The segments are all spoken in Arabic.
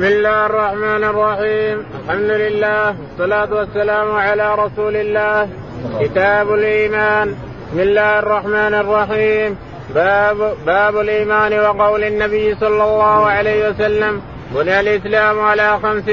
بسم الله الرحمن الرحيم الحمد لله والصلاة والسلام على رسول الله كتاب الإيمان بسم الله الرحمن الرحيم باب باب الإيمان وقول النبي صلى الله عليه وسلم بني الإسلام على خمس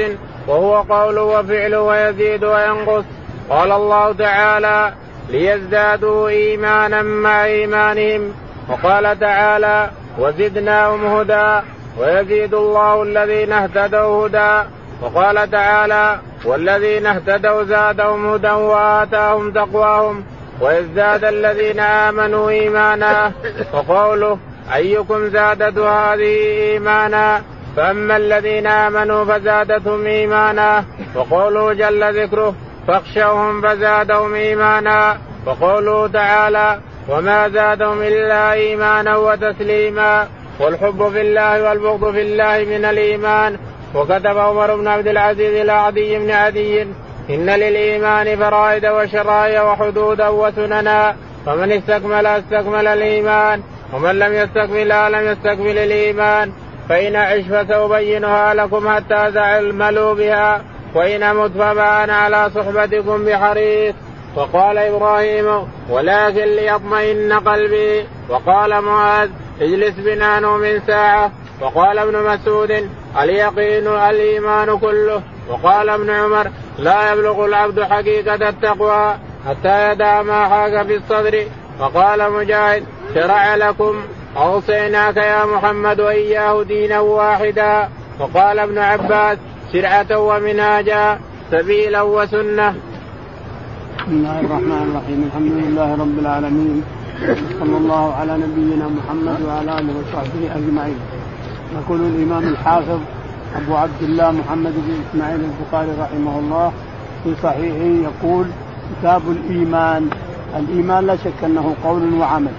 وهو قول وفعل ويزيد وينقص قال الله تعالى ليزدادوا إيمانا مع إيمانهم وقال تعالى وزدناهم هدى ويزيد الله الذين اهتدوا هدى. وقال تعالى والذين اهتدوا زادهم هدى وآتاهم تقواهم. ويزداد الذين آمنوا إيمانا. وقوله أيكم زادته هذه إيمانا؟ فأما الذين آمنوا فزادتهم إيمانا. وقوله جل ذكره فاخشوهم فزادهم إيمانا. وقوله تعالى وما زادهم إلا إيمانا وتسليما. والحب في الله والبغض في الله من الإيمان. وكتب عمر بن عبد العزيز إلى عدي بن عدي إن للإيمان فرائد وشرائع وحدودا وسننا. فمن استكمل استكمل الإيمان ومن لم يستكملها لم يستكمل الإيمان. فإن اعش فسأبينها لكم حتى تعملوا بها وإن أمت فما أنا على صحبتكم بحريص وقال إبراهيم ولكن ليطمئن قلبي وقال معاذ اجلس بنا نؤمن ساعة. وقال ابن مسعود اليقين الإيمان كله. وقال ابن عمر لا يبلغ العبد حقيقة التقوى حتى يدع ما حاك في الصدر. وقال مجاهد شرع لكم أوصيناك يا محمد وإياه دينا واحدا. وقال ابن عباس شرعة ومنهاجا سبيلا وسنة. بسم الله الرحمن الرحيم. الحمد لله رب العالمين. صلى الله على نبينا محمد وعلى آله وصحبه أجمعين. يقول الإمام الحافظ أبو عبد الله محمد بن إسماعيل البخاري رحمه الله في صحيحه يقول كتاب الإيمان. الإيمان لا شك أنه قول وعمل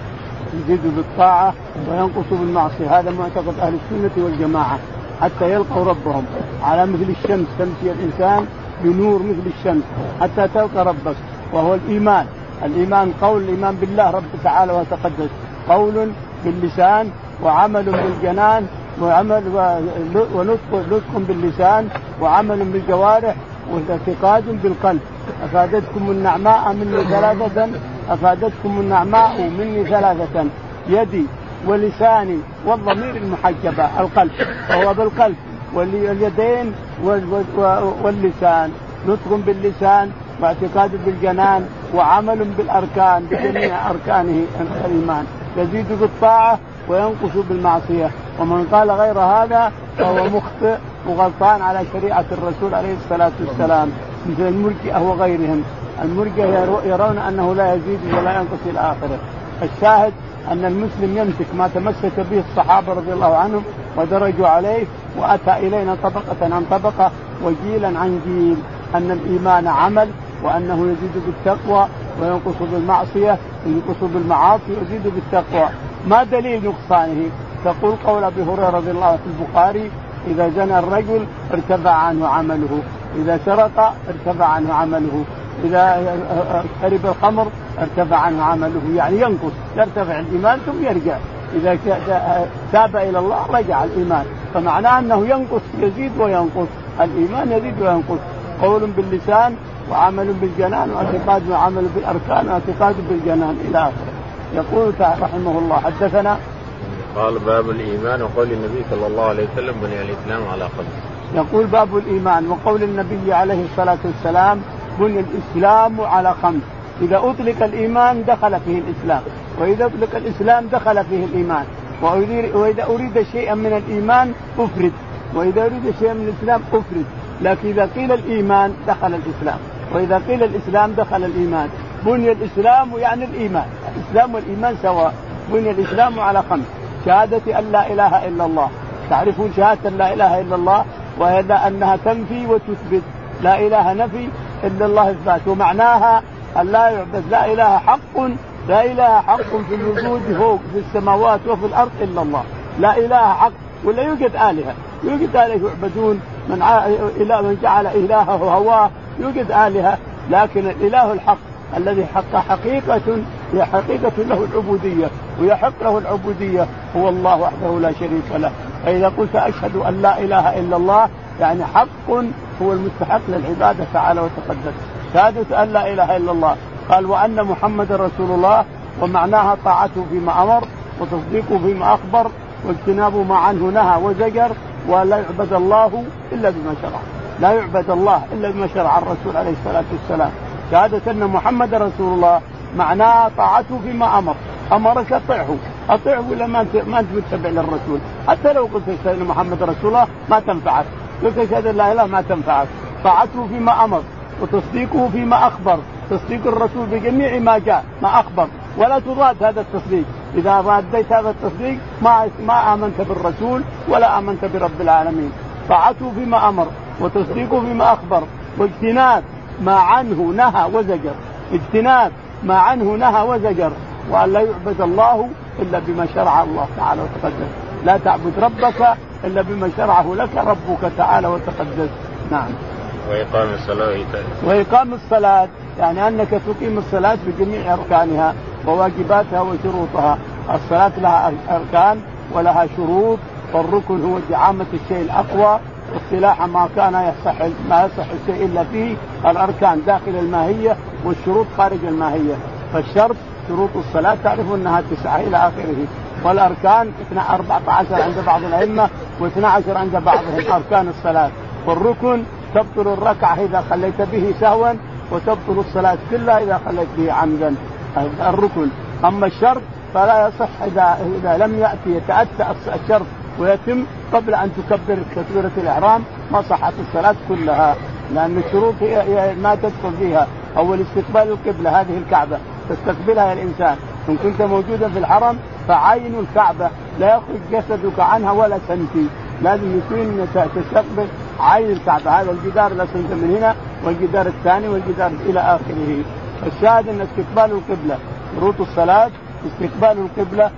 يزيد بالطاعة وينقص بالمعصية. هذا معتقد أهل السنة والجماعة حتى يلقوا ربهم على مثل الشمس تمشي الإنسان بنور مثل الشمس حتى تلقى ربك وهو الإيمان. الإيمان قول الإيمان بالله رب تعالى وتقدس. قول باللسان وعمل بالجنان وعمل ونطق باللسان وعمل بالجوارح واعتقاد بالقلب. أفادتكم النعماء مني ثلاثة؟ أفادتكم النعماء مني ثلاثة. يدي ولساني والضمير المحجبة القلب. وهو بالقلب. واليدين واللسان. نطق باللسان واعتقاد بالجنان وعمل بالأركان بجميع أركانه الإيمان. يزيد بالطاعه وينقص بالمعصية. ومن قال غير هذا فهو مخطئ وغلطان على شريعة الرسول عليه الصلاة والسلام مثل المرجئه وغيرهم المرجئه يرون أنه لا يزيد ولا ينقص إلى آخره. الشاهد أن المسلم يمسك ما تمسك به الصحابة رضي الله عنهم ودرجوا عليه وأتى إلينا طبقة عن طبقة وجيلا عن جيل أن الإيمان عمل وأنه يزيد بالتقوى وينقص بالمعصية ينقص بالمعاصي ويزيد بالتقوى. ما دليل نقصانه؟ تقول قول أبي هريرة رضي الله عنه في البخاري إذا زنى الرجل ارتفع عنه عمله إذا سرق ارتفع عنه عمله إذا شرب الخمر ارتفع عنه عمله يعني ينقص يرتفع الإيمان ثم يرجع. إذا تاب إلى الله رجع الإيمان. فمعناه أنه ينقص يزيد وينقص الإيمان يزيد وينقص. قول باللسان وعمل بالجنان واعتقاد وعمل بالأركان واعتقاد بالجنان إلى آخره. يقول رحمه الله حدثنا قال باب الإيمان وقول النبي صلى الله عليه وسلم بني الإسلام على خمس. يقول باب الإيمان وقول النبي عليه الصلاة والسلام بني الإسلام على خمس. إذا أطلق الإيمان دخل فيه الإسلام، وإذا أطلق الإسلام دخل فيه الإيمان، وإذا أريد شيئا من الإيمان أفرد، وإذا أريد شيئا من الإسلام أفرد، لكن إذا قيل الإيمان دخل الإسلام. واذا قيل الإسلام دخل الإيمان بني الإسلام يعني الإيمان. الإسلام والإيمان سواء. بني الإسلام على خمس شهادة أن لا إله إلا الله. تعرفون شهادة لا إله إلا الله؟ وهي أنها تنفي وتثبت. لا إله نفي إلا الله إثبات. ومعناها أن لا يعبد. لا إله حق. لا إله حق في الوجود فوق في السماوات وفي الأرض إلا الله. لا إله حق. ولا يوجد آلهة. يوجد آلهة يعبدون. من. من جعل إلهه هواه. يوجد آلهة لكن الإله الحق الذي حق حقيقة هي حقيقة له العبودية ويحق له العبودية هو الله وحده لا شريك له. فإذا قلت أشهد أن لا إله إلا الله يعني حق هو المستحق للعبادة تعالى وتقدس شهادة أن لا إله إلا الله. قال وأن محمد رسول الله ومعناها طاعته فيما أمر وتصديقه فيما أخبر واجتناب ما عنه نهى وزجر ولا يعبد الله إلا بما شرع. لا يعبد الله إلا بما شرع الرسول عليه الصلاة والسلام. شهادة أن محمد رسول الله معناها طاعته فيما أمر. أمرك أطعه. أطعه ولا ما انت ما أنت متبع للرسول. حتى لو قلت أن محمد رسول الله ما تنفعك. قلت أشهد أن لا إله ما تنفعك. طاعته فيما أمر. وتصديقه فيما أخبر. تصديق الرسول بجميع ما جاء ما أخبر. ولا تضاد هذا التصديق. إذا راديت هذا التصديق ما ما آمنت بالرسول ولا آمنت برب العالمين. طاعته فيما أمر. وتصديقه فيما أخبر واجتناب ما عنه نهى وزجر. اجتناب ما عنه نهى وزجر. وأن لا يعبد الله إلا بما شرع الله تعالى وتقدس. لا تعبد ربك إلا بما شرعه لك ربك تعالى وتقدس. نعم. وإقام الصلاة وإقام الصلاة يعني أنك تقيم الصلاة بجميع أركانها وواجباتها وشروطها. الصلاة لها أركان ولها شروط والركن هو زعامة الشيء الأقوى. واصطلاح ما كان يصح ما يصح الشيء إلا فيه الأركان داخل الماهية والشروط خارج الماهية. فالشرط شروط الصلاة تعرف أنها تسعة إلى آخره. والأركان 14 عند بعض الأئمة و12 عند بعضهم أركان الصلاة. والركن تبطل الركعة إذا خليت به سهوا وتبطل الصلاة كلها إذا خليت به عمدا. الركن. أما الشرط فلا يصح إذا إذا لم يأتي يتأتى الشرط ويتم قبل أن تكبر تكبيرة الإحرام ما صحت الصلاة كلها لأن الشروط هي, هي ما تدخل فيها. أول استقبال القبلة هذه الكعبة. تستقبلها الإنسان. إن كنت موجودا في الحرم فعين الكعبة. لا يخرج جسدك عنها ولا سنتي لازم يكون تستقبل عين الكعبة. هذا الجدار الاسود من هنا والجدار الثاني والجدار إلى آخره. الشاهد أن استقبال القبلة شروط الصلاة استقبال القبلة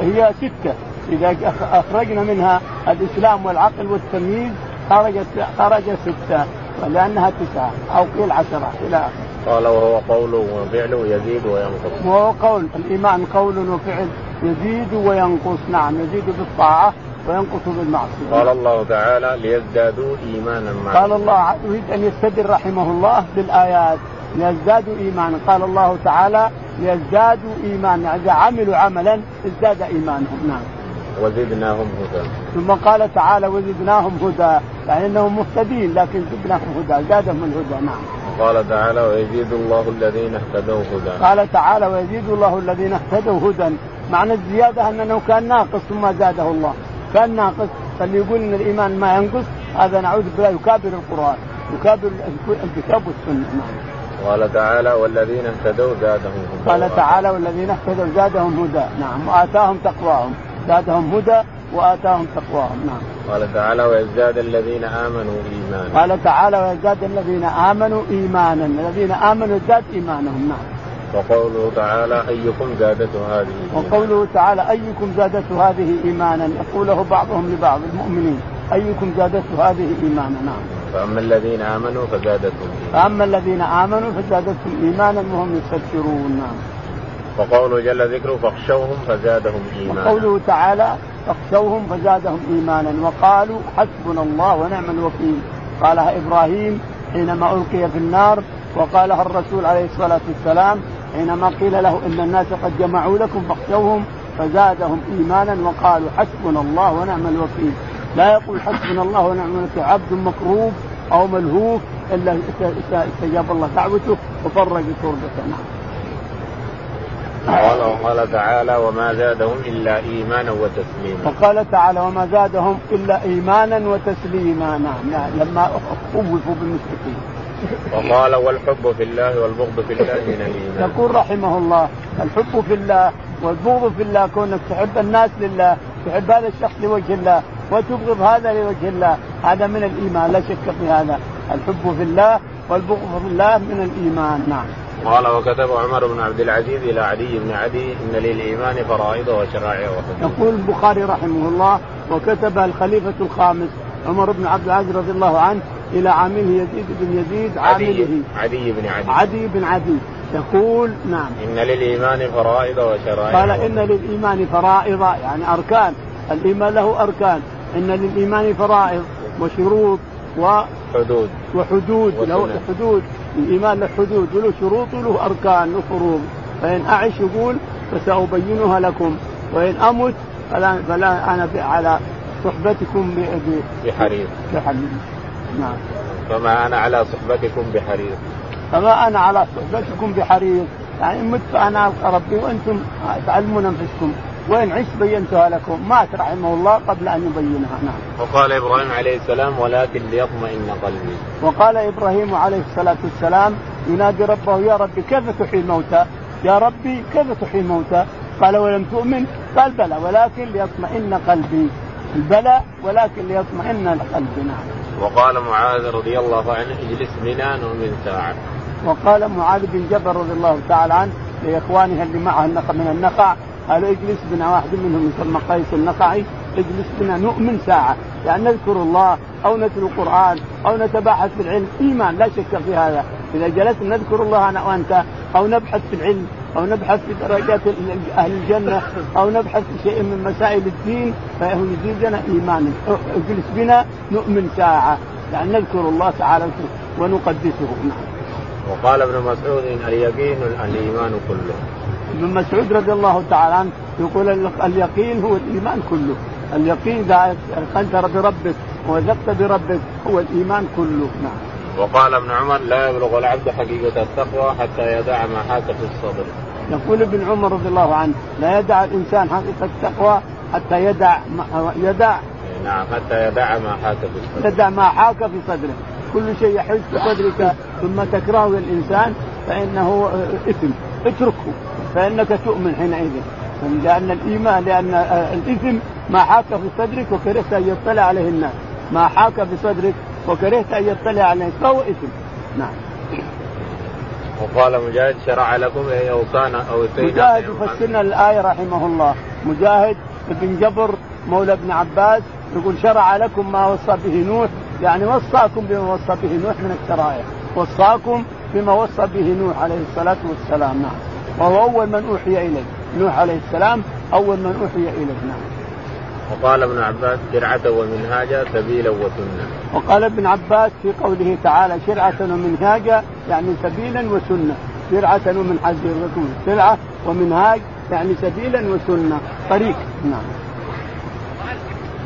هي ستة إذا أخرجنا منها الإسلام والعقل والتمييز خرجت خرج ستة ولأنها تسعة أو قيل عشرة إلى اخره. قال وهو قول وفعل يزيد وينقص. وهو قول الإيمان قول وفعل يزيد وينقص نعم يزيد بالطاعة وينقص بالمعصية. قال الله تعالى ليزدادوا إيمانا معه. قال الله يريد أن يستدل رحمه الله بالآيات ليزدادوا إيمانا، قال الله تعالى ليزدادوا إيمانا، إذا عملوا عملا ازداد إيمانهم، نعم. وزدناهم هدى. ثم قال تعالى وزدناهم هدى، يعني إنهم مهتدين لكن زدناهم هدى، زادهم الهدى، نعم. قال تعالى ويزيد الله الذين اهتدوا هدى. قال تعالى ويزيد الله الذين اهتدوا هدى، معنى الزيادة أنه كان ناقص ثم زاده الله. كان ناقص فاللي يقول إن الإيمان ما ينقص هذا نعوذ بالله يكابر القرآن يكابر الكتاب والسنة قال تعالى والذين اهتدوا زادهم هدى. قال تعالى والذين اهتدوا زادهم هدى. نعم. وآتاهم تقواهم. زادهم هدى وآتاهم تقواهم. نعم. قال تعالى ويزداد الذين آمنوا إيمانا. قال تعالى ويزداد الذين آمنوا إيمانا. الذين آمنوا زاد إيمانهم. نعم. وقوله تعالى أيكم زادته هذه وقوله تعالى أيكم زادته هذه إيمانا. يقوله بعضهم لبعض المؤمنين. أيكم زادته هذه إيمانا. نعم. فأما الذين آمنوا فزادتهم إيمانا. فأما الذين آمنوا فزادتهم إيمانا وهم يستبشرون نعم وقوله جل ذكره فاخشوهم فزادهم إيمانا. وقوله تعالى فاخشوهم فزادهم إيمانا. وقالوا حسبنا الله ونعم الوكيل. قالها إبراهيم حينما ألقي في النار وقالها الرسول عليه الصلاة والسلام حينما قيل له إن الناس قد جمعوا لكم فاخشوهم فزادهم إيمانا. وقالوا حسبنا الله ونعم الوكيل. لا يقول حسبنا الله ونعم الوكيل عبد مكروب أو ملهوف إلا استجاب الله دعوته وفرج كربته نعم. قال وقال تعالى وما زادهم إلا إيمانا وتسليما. وقال تعالى وما زادهم إلا إيمانا وتسليما نعم يعني لما خوفوا بالمشركين. وقال والحب في الله والبغض في الله من الإيمان. يقول رحمه الله الحب في الله والبغض في الله كونك تحب الناس لله تحب هذا الشخص لوجه الله وتبغض هذا لوجه الله. هذا من الإيمان لا شك في هذا. الحب في الله والبغض في الله من الإيمان. نعم. قال وكتب عمر بن عبد العزيز إلى علي بن عدي إن للإيمان فرائض وشرائع وحدود. يقول البخاري رحمه الله وكتب الخليفة الخامس عمر بن عبد العزيز رضي الله عنه إلى عامله يزيد بن يزيد عامله. عدي بن عدي. عدي بن عدي. يقول نعم. إن للإيمان فرائض وشرائع قال إن للإيمان فرائض يعني أركان. الإيمان له أركان. إن للإيمان فرائض وشروط و حدود. وحدود له حدود. الإيمان له حدود وله شروط وله أركان وفروض. فإن أعش يقول فسأبينها لكم. وإن أمت فلا, فلا أنا على صحبتكم بحريص بحريص نعم. فما أنا على صحبتكم بحريص فما أنا على صحبتكم بحريص يعني مت ألقى ربي وأنتم تعلمون أنفسكم. وإن عشت بينتها لكم. مات رحمه الله قبل أن يبينها. نعم. وقال إبراهيم عليه السلام ولكن ليطمئن قلبي. وقال إبراهيم عليه الصلاة والسلام ينادي ربه يا ربي كيف تحيي الموتى؟ يا ربي كيف تحيي الموتى؟ قال ولم تؤمن؟ قال بلى ولكن ليطمئن قلبي. البلى ولكن ليطمئن قلبي نعم. وقال معاذ رضي الله عنه اجلس بنا نؤمن ساعة. وقال معاذ بن جبل رضي الله تعالى عنه لإخوانه اللي معه من النخع قالوا إجلس بنا. واحد منهم يسمى قيس النخعي إجلس بنا نؤمن ساعة. يعني نذكر الله أو نتلو القرآن أو نتباحث في العلم. إيمان لا شك في هذا. إذا جلسنا نذكر الله أنا وأنت أو نبحث في العلم أو نبحث في درجات أهل الجنة أو نبحث في شيء من مسائل الدين فهو يزيدنا إيمانا إجلس بنا نؤمن ساعة. يعني نذكر الله تعالى ونقدسه. نعم. وقال ابن مسعود اليقين الإيمان كله. ابن مسعود رضي الله تعالى عنه يقول اليقين هو الإيمان كله. اليقين إذا انت بربك وثقت بربك هو الإيمان كله. نعم. وقال ابن عمر لا يبلغ العبد حقيقة التقوى حتى يدع ما حاك في الصدر. يقول ابن عمر رضي الله عنه لا يدع الإنسان حقيقة التقوى حتى يدع ما يدع نعم حتى يدع ما حاك في الصدر. يدع ما حاك في صدره، كل شيء يحس في صدرك ثم تكرهه الإنسان فإنه إثم، اتركه. فإنك تؤمن حينئذ. لأن الإيمان لأن الإثم ما حاك في صدرك وكرهت أن يطلع عليه الناس، ما حاك في صدرك وكرهت أن يطلع عليه. فهو إثم. نعم. وقال مجاهد شرع لكم أن اوصانا أو مجاهد يفسرنا الآية رحمه الله. مجاهد بن جبر مولى ابن عباس يقول شرع لكم ما وصى به نوح. يعني وصاكم بما وصى به نوح من الشرائع. وصاكم بما وصى به نوح عليه الصلاة والسلام. نعم. وهو أول من أوحي إليه. نوح عليه السلام أول من أوحي إليه. نعم. وقال ابن عباس شرعة ومنهاجا سبيلا وسنة. وقال ابن عباس في قوله تعالى شرعة ومنهاجا يعني سبيلا وسنة، شرعة ومنهاج شرعة ومنهاج يعني سبيلا وسنة، طريق. نعم.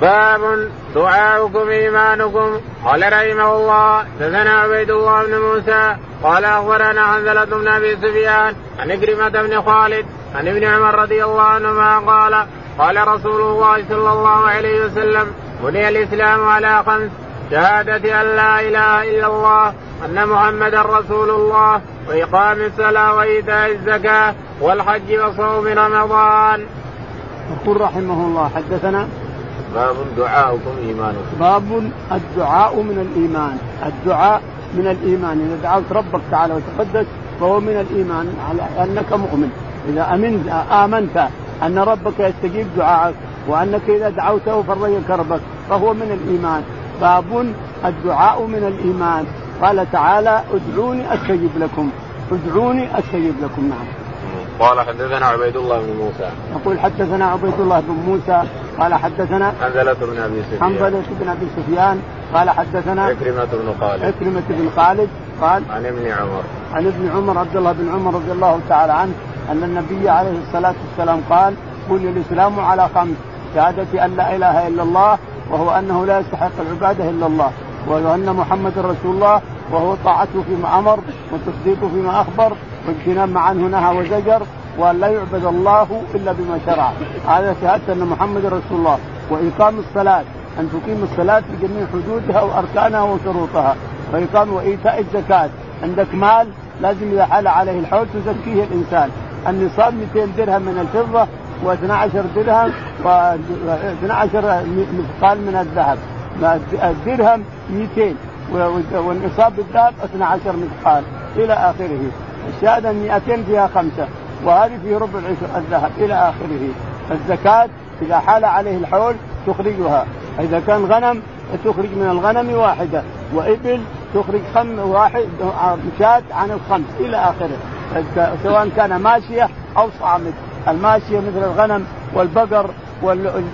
باب دعاؤكم إيمانكم قال رحمه الله دثنا عبيد الله بن موسى قال أخبرنا حنزلة بن أبي سفيان عن كريمه بن خالد عن ابن عمر رضي الله عنهما قال قال رسول الله صلى الله عليه وسلم بني الإسلام على خمس شهادة أن لا إله إلا الله أن محمدا رسول الله وإقام الصلاة وإيتاء الزكاة والحج وصوم رمضان. يقول رحمه الله حدثنا باب دعاؤكم إيمانكم. باب الدعاء من الإيمان. الدعاء من الإيمان. إذا دعوت ربك تعالى وتقدس فهو من الإيمان على أنك مؤمن. إذا أمنت آمنت أن ربك يستجيب دعائك وأنك إذا دعوته فرج كربك فهو من الإيمان. باب الدعاء من الإيمان. قال تعالى ادعوني أستجب لكم. ادعوني أستجب لكم. نعم. قال حدثنا عبيد الله بن موسى. يقول حدثنا عبيد الله بن موسى قال حدثنا حنزلة بن أبي سفيان. حنزلة بن أبي سفيان قال حدثنا عكرمة بن خالد. عكرمة بن خالد قال عن ابن عمر. عن ابن عمر عبد الله بن عمر رضي الله تعالى عنه أن النبي عليه الصلاة والسلام قال بني الاسلام على خمس شهادة أن لا إله إلا الله وهو أنه لا يستحق العبادة إلا الله وان محمد رسول الله وهو طاعته فيما أمر وتصديقه فيما أخبر واجتناب ما عنه نهى وزجر وأن لا يعبد الله إلا بما شرع. هذا شهادة أن محمد رسول الله. وإقام الصلاة أن تقيم الصلاة بجميع حدودها وأركانها وشروطها. وإقام وإيتاء الزكاة. عندك مال لازم إذا حال عليه الحول تزكيه الإنسان. النصاب 200 درهم من الفضة و12 درهم و12 مثقال من الذهب. الدرهم 200 والنصاب بالذهب 12 مثقال إلى آخره. الشهاده 200 فيها خمسة وهذه في ربع العشر الذهب إلى آخره. الزكاة إذا حال عليه الحول تخرجها إذا كان غنم تخرج من الغنم واحدة وإبل تخرج خم واحد شاة عن الخمس إلى آخره. سواء كان ماشية أو صامت الماشية مثل الغنم والبقر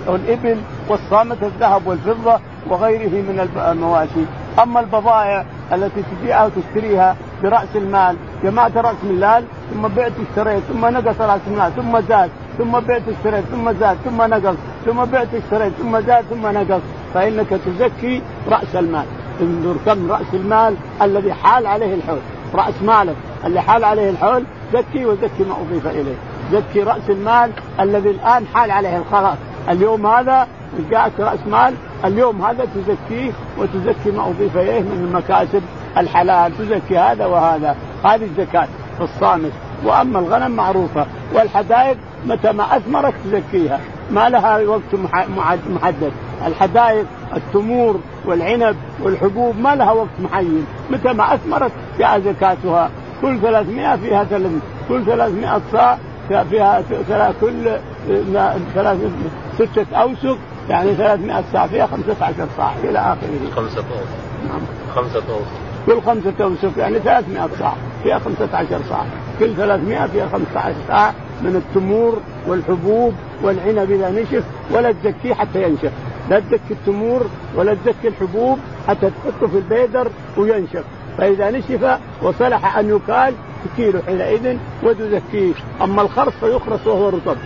والإبل والصامت الذهب والفضة وغيره من المواشي، أما البضائع التي تبيعها وتشتريها برأس المال، جمعت رأس المال ثم بعت اشتريت ثم نقص رأس المال ثم زاد ثم بعت اشتريت ثم زاد ثم نقص ثم بعت اشتريت ثم زاد ثم نقص. فإنك تزكي رأس المال. انظر كم رأس المال الذي حال عليه الحول. رأس مالك اللي حال عليه الحول زكي وزكي ما أضيف إليه. زكي رأس المال الذي الآن حال عليه. الخلاص اليوم هذا جاءك رأس مال اليوم هذا تزكيه وتزكي ما أضيف إليه من المكاسب الحلال. تزكي هذا وهذا. هذه الزكاة في الصامت وأما الغنم معروفة والحدائق متى ما أثمرت تزكيها ما لها وقت محدد الحدائق التمور والعنب والحبوب ما لها وقت معين متى ما أثمرت جاء زكاتها كل 300 فيها ثلاث كل 300 صاع فيها كل ثلاث ستة أوسق يعني 300 صاع فيها 15 صاع إلى آخره. خمسة أوسق. نعم. خمسة أوسق. كل خمسة أوسق يعني 300 صاع فيها 15 صاع. كل 300 فيها 15 صاع من التمور والحبوب والعنب إذا نشف ولا تزكيه حتى ينشف. لا تزكي التمور ولا تزكي الحبوب حتى تحطه في البيدر وينشف. فإذا نشف وصلح أن يكال تكيله حينئذ وتزكيه. أما الخرص فيخرص وهو رطب.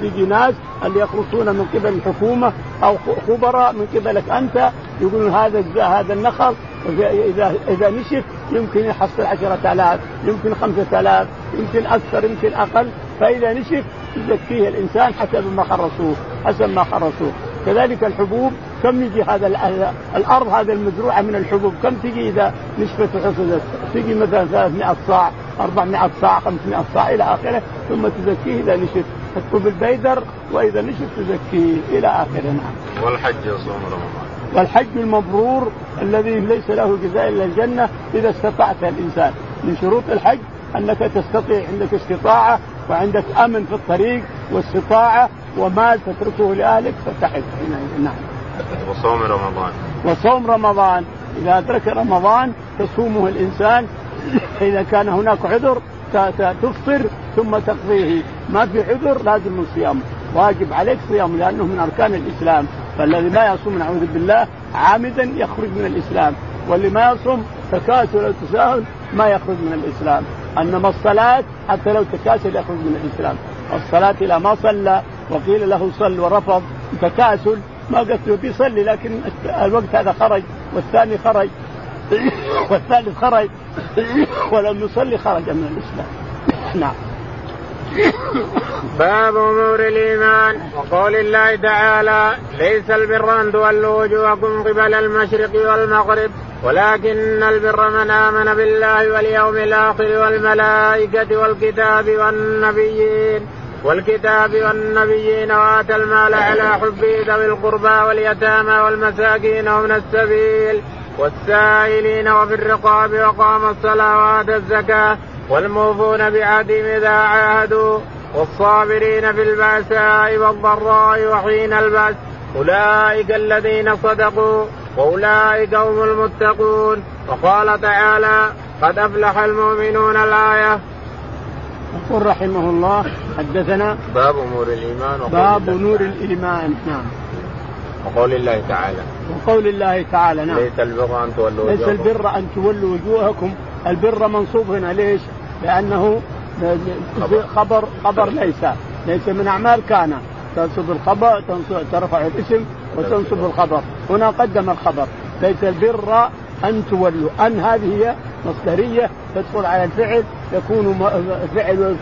تجي ناس اللي يخلصون من قبل الحكومة أو خبراء من قبلك أنت يقولون هذا هذا النخل إذا إذا نشف يمكن يحصل 10000 يمكن 5000 يمكن أكثر يمكن أقل. فإذا نشف يزكيه الإنسان حسب ما خرصوه حسب ما خرصوه. كذلك الحبوب كم يجي هذا الأرض هذا المزروعة من الحبوب؟ كم تجي إذا نشفت وحصدت؟ تجي مثلا 300 صاع 400 صاع 500 صاع إلى آخره ثم تزكيه إذا نشف. تحطه بالبيدر وإذا نشف تزكيه إلى اخره نعم. والحج يصوم رمضان. والحج المبرور الذي ليس له جزاء إلا الجنة إذا استطعت الإنسان من شروط الحج أنك تستطيع عندك استطاعة وعندك أمن في الطريق واستطاعة ومال تتركه لأهلك فتحج نعم. وصوم رمضان. وصوم رمضان إذا أدرك رمضان تصومه الإنسان إذا كان هناك عذر تفطر ثم تقضيه. ما في عذر لازم الصيام واجب عليك صيام لأنه من أركان الإسلام. فالذي ما يصوم نعوذ بالله عامدا يخرج من الإسلام. واللي ما يصوم تكاسل أو تساهل ما يخرج من الإسلام. أنما الصلاة حتى لو تكاسل يخرج من الإسلام. الصلاة اذا ما صلى وقيل له صل ورفض. تكاسل ما قلت بيصلي لكن الوقت هذا خرج والثاني خرج. والثالث خرج. ولم يصلي خرج من الإسلام. نعم. باب أمور الإيمان. وقول الله تعالى ليس البر أن تولوا وجوهكم قبل المشرق والمغرب ولكن البر من آمن بالله واليوم الآخر والملائكة والكتاب والنبيين والكتاب والنبيين وآتى المال على حبه ذوي القربى واليتامى والمساكين ومن السبيل والسائلين وفي الرقاب وقام الصلاه واتى الزكاة والموفون بعهدهم إذا عاهدوا والصابرين في البأساء والضراء وحين البأس. أولئك الذين صدقوا وأولئك هم المتقون. وقال تعالى قد أفلح المؤمنون الآية. يقول رحمه الله حدثنا باب امور الإيمان باب نور الإيمان. نعم. وقول الله تعالى وقول الله تعالى نعم. ليس البر أن تولوا ليس البر أن تولوا وجوهكم. البر منصوب هنا ليش؟ لأنه خبر خبر ليس. ليس من أعمال كان. تنصب الخبر ترفع الاسم وتنصب الخبر. هنا قدم الخبر. ليس البر أن تولوا. أن هذه هي مصدرية تدخل على الفعل يكون فعل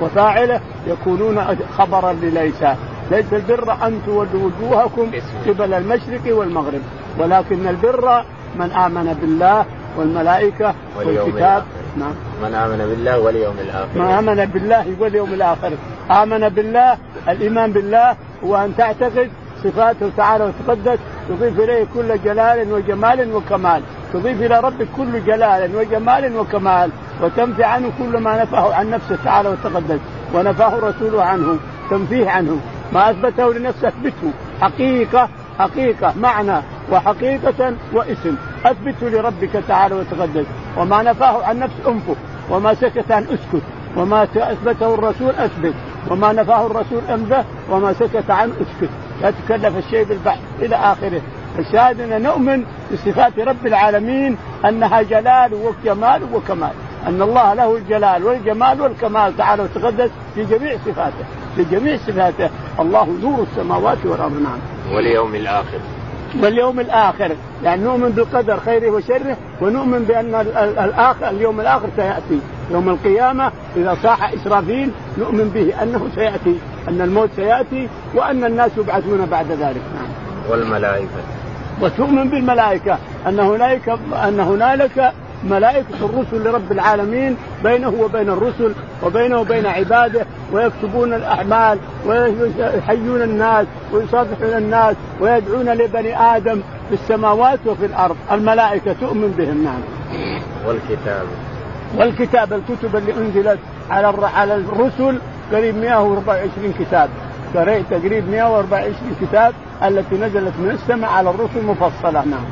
وفاعله يكونون خبرا لليس. ليس البر أن تولوا وجوهكم قبل المشرق والمغرب. ولكن البر من آمن بالله والملائكة والكتاب. نعم. من آمن بالله واليوم الآخر. من آمن بالله واليوم الآخر. آمن بالله الإيمان بالله هو ان تعتقد صفاته تعالى وتقدس تضيف إليه كل جلال وجمال وكمال. تضيف إلى ربك كل جلال وجمال وكمال وتنفي عنه كل ما نفاه عن نفسه تعالى وتقدس ونفاه رسوله عنه تنفيه عنه ما أثبته لنفسه اثبته حقيقة حقيقة معنى وحقيقة واسم اثبته لربك تعالى وتقدس وما نفاه عن نفس أنفه وما سكت عن أسكت وما أثبته الرسول أثبت وما نفاه الرسول انبه وما سكت عنه أسكت. لا تكلف الشيء بالبحث إلى آخره. الشاهد أن نؤمن بصفات رب العالمين أنها جلال وجمال وكمال أن الله له الجلال والجمال والكمال تعالى وتقدس في جميع صفاته في جميع صفاته. الله نور السماوات والأرض. نعم. واليوم الآخر. واليوم الآخر. يعني نؤمن بالقدر خيره وشره ونؤمن بأن الآخر اليوم الآخر سيأتي. يوم القيامة إذا صاح إسرافيل نؤمن به أنه سيأتي أن الموت سيأتي وأن الناس يبعثون بعد ذلك. نعم. والملائكة. وتؤمن بالملائكة أن هنالك أن هنالك ملائكة الرسل لرب العالمين بينه وبين الرسل وبينه وبين عباده ويكتبون الأعمال ويحيون الناس ويصافحون الناس ويدعون لبني آدم في السماوات وفي الأرض. الملائكة تؤمن بهم نعم. والكتاب. والكتاب الكتب اللي أنزلت على على الرسل قريب 124 كتاب. قريت تقريب 124 كتاب التي نزلت من السماء على الرسل مفصلة نعم.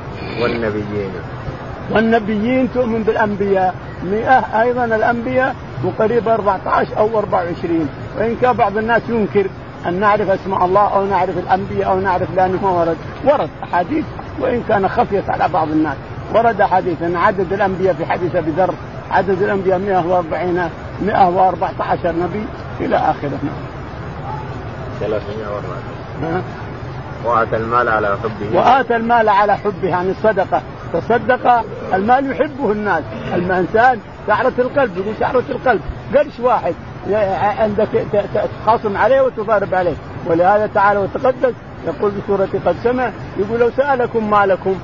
والنبيين. والنبيين تؤمن بالأنبياء. مئة أيضا الأنبياء وقريب 14 أو 24 وإن كان بعض الناس ينكر أن نعرف اسماء الله أو نعرف الأنبياء أو نعرف لأنه ما ورد. ورد أحاديث وإن كان خفيت على بعض الناس. ورد حديث أن عدد الأنبياء في حديث أبي ذر عدد الأنبياء 140 114 نبي إلى آخره. 314 وآتى المال على حبه. وآتى المال على حبه يعني الصدقة. تصدق المال يحبه الناس. الانسان شعرة القلب يقول شعرة القلب. قرش واحد. عندك تخاصم عليه وتضارب عليه. ولهذا تعالى وتقدس. يقول بسورة قد سمع يقول لو سألكم مالكم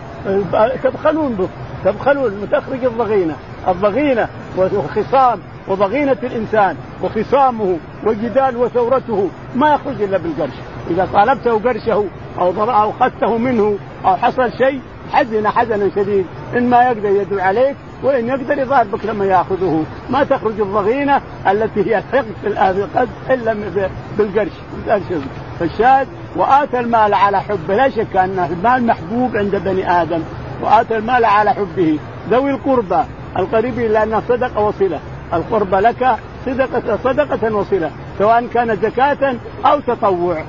تبخلون به. تبخلون تخرج الضغينة. الضغينة وخصام وضغينة الإنسان. وخصامه وجدال وثورته ما يخرج إلا بالقرش. إذا طالبته قرشه أو أو أخذته منه أو حصل شيء حزن حزنا شديد. إن ما يقدر يدعو عليك وإن يقدر يضاربك لما يأخذه. ما تخرج الضغينة التي هي الحقد إلا بالقرش فالشاهد وآتى المال على حبه. لا شك أن المال محبوب عند بني آدم. وآتى المال على حبه. ذوي القربى القريبين لأنها صدقة وصلة. القربى لك صدقة صدقة وصلة سواء كان زكاة أو تطوع.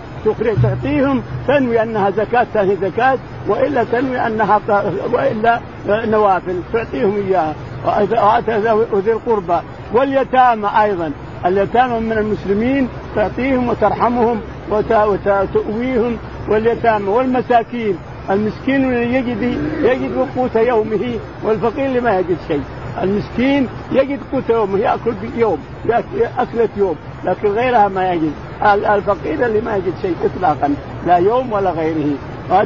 تعطيهم تنوي أنها زكاة هي زكاة وإلا تنوي أنها وإلا نوافل. تعطيهم إياها. وآتى ذي القربى واليتامى أيضا. اليتامى من المسلمين تعطيهم وترحمهم وتؤويهم واليتامى والمساكين. المسكين اللي يجد يجد قوت يومه والفقير اللي ما يجد شيء. المسكين يجد قوت يومه ياكل يوم اكله يوم لكن غيرها ما يجد. الفقير اللي ما يجد شيء اطلاقا لا يوم ولا غيره.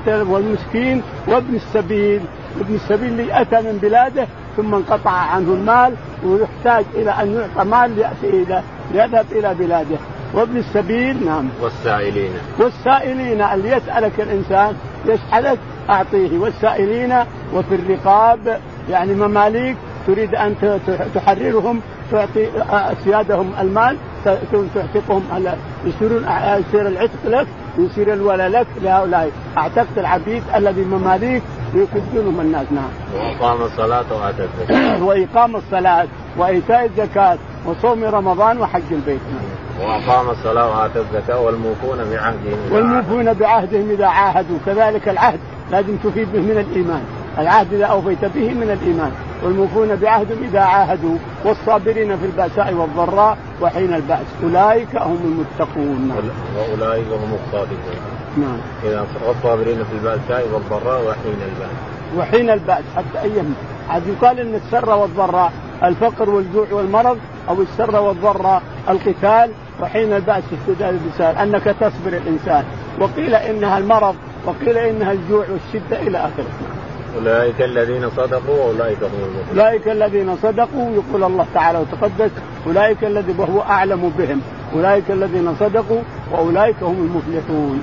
والمسكين وابن السبيل ابن السبيل اللي أتى من بلاده ثم انقطع عنه المال ويحتاج إلى أن يعطى مال ياتي إلى يذهب إلى بلاده. وابن السبيل نعم. والسائلين. والسائلين اللي يسألك الإنسان يسألك أعطيه. والسائلين وفي الرقاب يعني مماليك تريد أن تحررهم تعطي سيادهم المال تعتقهم على يصيرون يصير العتق لك يصير الولاء لك لهؤلاء اعتقت العبيد الذي مماليك يكذبونهم الناس نعم. وإقام الصلاة وآتى الزكاة. وإقام الصلاة وإيتاء الزكاة وصوم رمضان وحج البيت نعم. وأقام الصلاة وآتى الزكاة والموفون بعهدهم والموفون بعهدهم إذا عاهدوا كذلك العهد لازم تفيد به من الإيمان العهد اذا أوفيت به من الإيمان. والموفون بعهدهم إذا عاهدوا والصابرين في البأساء والضراء وحين البأس أولئك هم المتقون. وأولئك هم الصادقون نعم. إذا والصابرين في البأساء والضراء وحين البأس. وحين البأس حتى أيام عاد يقال إن السر والضراء الفقر والجوع والمرض أو السر والضراء القتال وحين البأس اشتداد البسال أنك تصبر الإنسان. وقيل إنها المرض وقيل إنها الجوع والشدة إلى آخره. أولئك الذين صدقوا وأولئك هم المفلحون. أولئك الذين صدقوا يقول الله تعالى وتقدس أولئك الذي وهو أعلم بهم أولئك الذين صدقوا وأولئك هم المفلحون.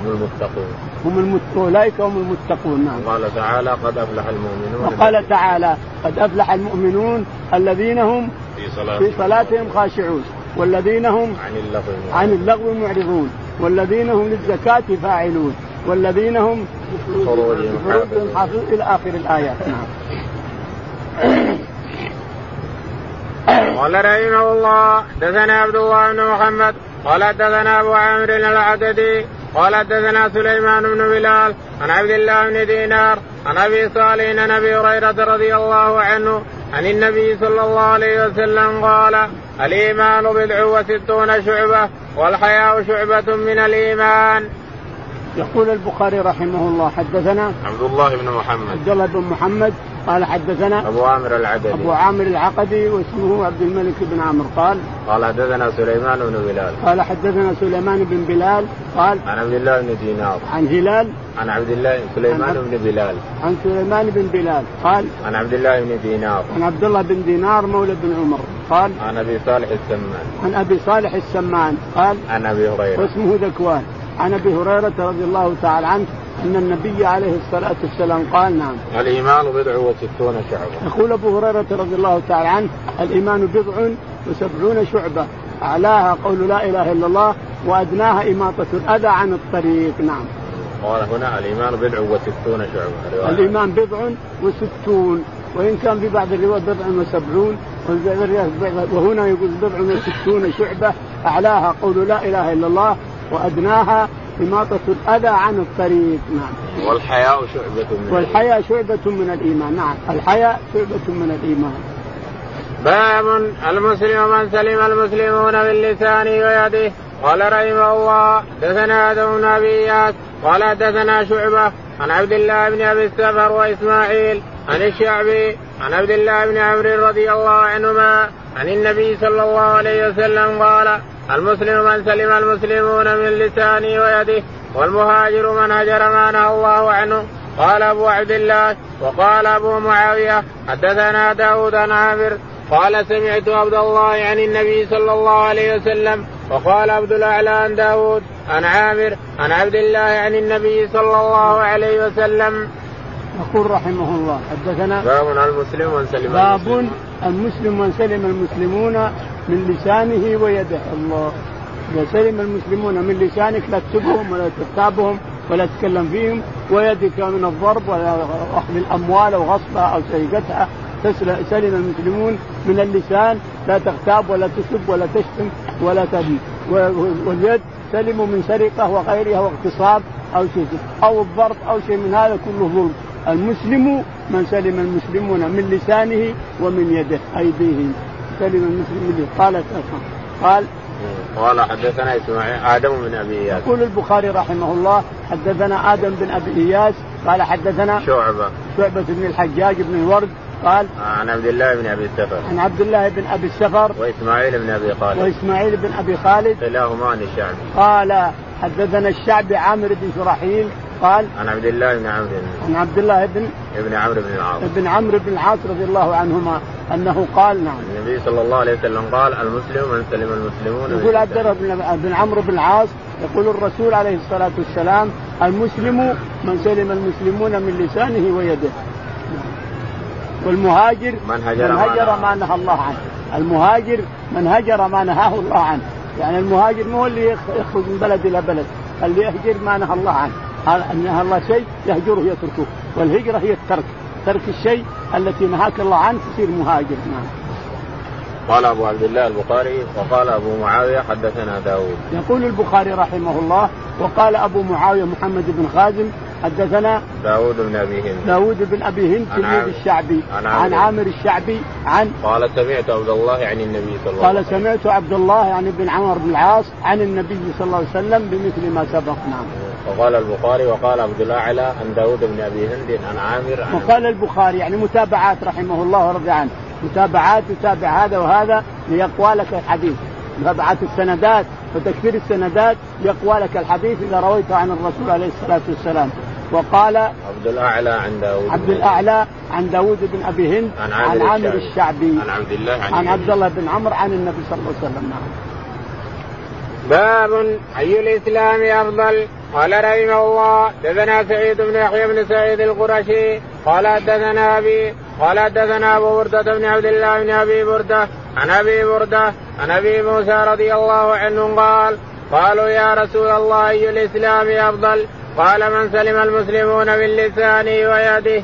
هم المتقون. هم المت... أولئك هم المتقون نعم. قال تعالى قد أفلح المؤمنون وقال تعالى قد أفلح المؤمنون الذين هم في صلاتهم, في صلاتهم خاشعون والذين هم عن اللغو عن اللغو معرضون والذين هم للزكاة فاعلون. والذين هم فروجهم حافظون إلى آخر الآيات. نعم. قال رحمه الله دثنا عبد الله بن محمد قال حدثنا أبو عامر العقدي قال حدثنا سليمان بن بلال عن عبد الله بن دينار عن أبي صالح عن أبي هريرة رضي الله عنه عن النبي صلى الله عليه وسلم قال الإيمان بضع وستون شعبة والحياء شعبة من الإيمان. يقول البخاري رحمه الله حدثنا عبد الله بن محمد. عبد الله بن محمد قال حدثنا أبو عامر العقدي أبو عامر العقدي واسمه عبد الملك بن عمرو. قال قال حدثنا سليمان بن بلال. قال حدثنا سليمان بن بلال. قال عن عبد الله بن دينار. عن هلال. عن عبد الله سليمان بن بلال. عن سليمان بن بلال. قال عن عبد الله بن دينار. عن عبد الله بن دينار مولى بن عمر. قال عن أبي صالح السمان. عن أبي صالح السمان. قال عن أبي هريرة. واسمه ذكوان. عن أبي هريرة رضي الله تعالى عنه أن النبي عليه الصلاة والسلام قال نعم. الإيمان بضع وستون شعبة. يقول أبو هريرة رضي الله تعالى عنه الإيمان بضع وسبعون شعبة. أعلاها قول لا إله إلا الله وأدناها إماطة الأذى عن الطريق. نعم. قال هنا الإيمان بضع وستون شعبة. الإيمان بضع وستون. وإن كان في بعض الروايات بضع وسبعون وهنا يقول بضع وستون شعبة. أعلاها قول لا إله إلا الله وأدناها إماطة الأذى عن الطريق. نعم. والحياء شعبة من والحياء شعبة من الإيمان. نعم. الحياء شعبة من الإيمان. باب المسلم من سلم المسلمون باللسان ويده. قال رحمه الله دثنا آدم بن أبي قال دثنا شعبة عن عبد الله بن أبي السفر وإسماعيل عن الشعبي عن عبد الله بن عمرو رضي الله عنهما عن النبي صلى الله عليه وسلم قال المسلم من سلم المسلمون من لسانه ويده والمهاجر من هجر ما نهى الله عنه. قال أبو عبد الله وقال أبو معاوية حدثنا داود عن عامر قال سمعت عبد الله عن النبي صلى الله عليه وسلم وقال عبد الأعلى عن داود عن عامر عن عبد الله عن النبي صلى الله عليه وسلم. يقول رحمه الله حدثنا باب المسلم من سلم باب المسلم من سلم المسلمون من لسانه ويده. الله. إذا سلم المسلمون من لسانك لا تسبهم ولا تغتابهم ولا تتكلم فيهم ويدك من الضرب ولا أخذ الأموال أو غصبها أو سرقتها سلم المسلمون من اللسان لا تغتاب ولا تسب ولا تشتم ولا تبي. واليد سلموا من سرقة وغيرها واغتصاب أو شيء. أو الضرب أو شيء من هذا كله ظلم. المسلم من سلم المسلمون من لسانه ومن يده أيديهم. سلم المسلم من قال قال قال حدثنا إسماعيل آدم بن أبي إياس. يقول البخاري رحمه الله حدثنا آدم بن أبي إياس قال حدثنا شعبة. شعبة بن الحجاج بن الورد قال عن عبد الله بن أبي السفر. عن عبد الله بن أبي السفر وإسماعيل بن أبي خالد. وإسماعيل بن أبي خالد. كلاهما عن الشعبي. قال حدثنا الشعبي عامر بن شرحيل قال عن عبد الله بن عمرو عن عبد الله بن ابن عمرو بن العاص. ابن عمرو بن العاص رضي الله عنهما أنه قال نعم. النبي صلى الله عليه وسلم قال المسلم من سلم المسلمون يقول عبد الله بن عمرو بن العاص يقول الرسول عليه الصلاة والسلام المسلم من سلم المسلمون من لسانه ويده. والمهاجر من هجر, من هجر ما نهى الله عنه. المهاجر من هجر ما نهاه الله عنه. يعني المهاجر مو اللي يخرج من بلد إلى بلد اللي يهجر ما نهى الله عنه. نهى الله شيء يهجره يتركه والهجرة هي الترك. ترك الشيء التي نهاك الله عنه تصير مهاجر. نعم. قال أبو عبد الله البخاري وقال أبو معاوية حدثنا داود. يقول البخاري رحمه الله وقال أبو معاوية محمد بن خازم حدثنا داود بن أبي هند. داود بن أبي هند تلميذ الشعبي. عن عامر, عن عامر. الشعبي عن قال سمعت عبد الله عن النبي صلى الله عليه وسلم. قال سمعت عبد الله يعني بن عمر بن العاص عن النبي صلى الله عليه وسلم بمثل ما سبق. نعم. وقال البخاري وقال عبد الاعلى عن داود بن أبي هند عن عامر عن وقال البخاري يعني متابعات رحمه الله ورضي عنه. متابعات يتابع هذا وهذا ليقوى لك الحديث. متابعة السندات وتكثير السندات يقوى لك الحديث إذا رويته عن الرسول عليه الصلاة والسلام. وقال عبد الأعلى عن داود عبد الأعلى عن داود بن أبي هند عن عامر, عن عامر الشعبي. عن عبد الله عن, عن عبد الله بن عمرو عن النبي صلى الله عليه وسلم. نعم. باب أي الإسلام أفضل؟ قال رحمه الله دثنا سعيد بن يحيى بن سعيد القرشي قال حدثنا أبي قال حدثنا أبو بردة بن عبد الله بن أبي بردة عن أبي بردة عن أبي موسى رضي الله عنه قال قالوا يا رسول الله أي الإسلام أفضل؟ قال من سلم المسلمون باللسان ويده.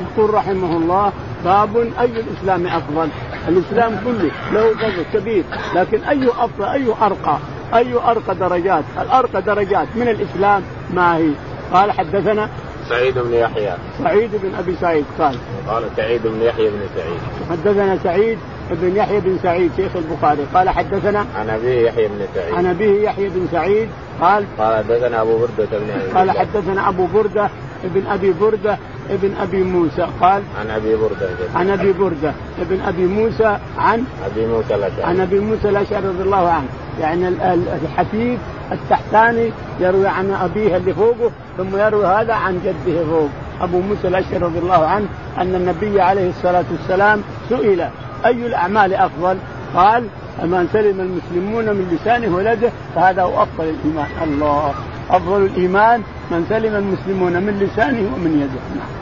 يقول رحمه الله باب أي الإسلام أفضل؟ الإسلام كله له فضل كبير لكن أي أفضل أي أرقى؟ أي أرقى درجات؟ الأرقى درجات من الإسلام ما هي؟ قال حدثنا سعيد بن يحيى. سعيد بن أبي سعيد قال. قال سعيد بن يحيى بن سعيد. حدثنا سعيد بن يحيى بن سعيد شيخ البخاري. قال حدثنا عن أبيه يحيى بن سعيد. عن أبيه يحيى بن سعيد قال قال حدثنا أبو بردة بن قال حدثنا أبو بردة ابن أبي بردة ابن أبي موسى. قال عن أبي بردة. عن أبي بردة ابن أبي موسى عن أبي موسى الأشعري. عن أبي موسى الأشعري رضي الله عنه. يعني الحفيد التحتاني يروي عن أبيه اللي فوقه ثم يروي هذا عن جده فوق. أبو موسى الأشعري رضي الله عنه أن النبي عليه الصلاة والسلام سئل أي الأعمال أفضل؟ قال من سلم المسلمون من لسانه ويده فهذا هو أفضل الإيمان الله أفضل الإيمان من سلم المسلمون من لسانه ومن يده نعم.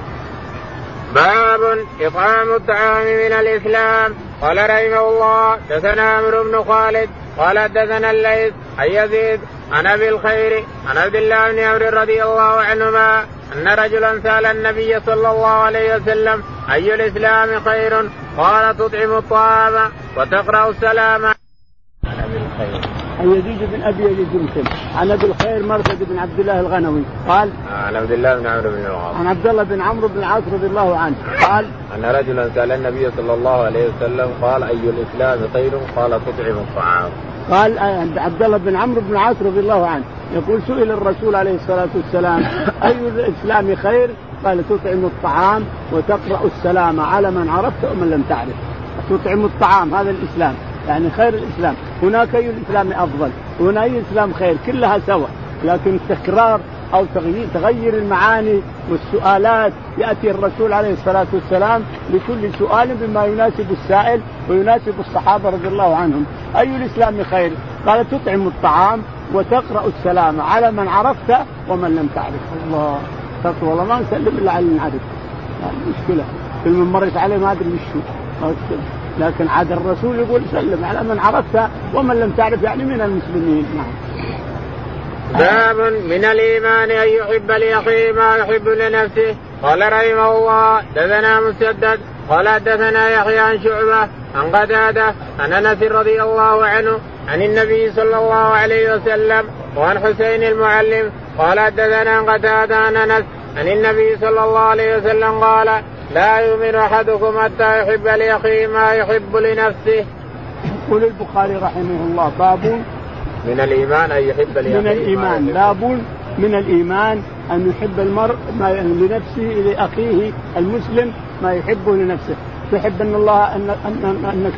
باب اطعام الطعام من الإسلام قال رحمه الله دثنا عمرو بن خالد قال حدثنا الليث عن يزيد عن أبي الخير عن عبد الله بن عمرو رضي الله عنهما أن رجلا سأل النبي صلى الله عليه وسلم أي الإسلام خير؟ قال تطعم الطعام وتقرأ السلام. عن ابي الخير عن يزيد بن أبي يزيد بن عن أبي الخير مرثد بن عبد الله الغنوي. قال عن عبد الله بن عمرو بن العاص. عن عبد الله بن عمرو بن العاص رضي الله عنه. قال أن رجلا سأل النبي صلى الله عليه وسلم قال أي الإسلام خير؟ قال تطعم الطعام. قال عبد الله بن عمرو بن العاص رضي الله عنه. يقول سئل الرسول عليه الصلاة والسلام أي الإسلام خير؟ قال تطعم الطعام وتقرأ السلام على من عرفت ومن لم تعرف. تطعم الطعام هذا الإسلام يعني خير الإسلام. هناك أي الإسلام أفضل؟ هنا أي الاسلام خير؟ كلها سوا. لكن تكرار أو تغيير تغير المعاني والسؤالات يأتي الرسول عليه الصلاة والسلام لكل سؤال بما يناسب السائل ويناسب الصحابة رضي الله عنهم. أي الإسلام خير؟ قال تطعم الطعام وتقرأ السلام على من عرفت ومن لم تعرف. الله. والله ما نسلم إلا على عرف مشكلة. كل من مرت عليه ما أدري وش لكن عاد الرسول يقول سلم على من عرفت ومن لم تعرف يعني من المسلمين. نعم. باب من الإيمان أن يحب لاخيه ما يحب لنفسه. قال رحمه الله دثنا مسدد. قال دثنا يحيى عن شعبة عن قتادة عن أنس رضي الله عنه عن النبي صلى الله عليه وسلم وعن حسين المعلم قال حدثنا قتادة عن أنس عن النبي صلى الله عليه وسلم قال لا يؤمن أحدكم حتى يحب لاخيه ما يحب لنفسه. يقول البخاري رحمه الله باب من الإيمان أن يحب لاخيه من الإيمان باب من الإيمان أن يحب المرء ما لنفسه لأخيه المسلم ما يحبه لنفسه. تحب أن الله ان أنك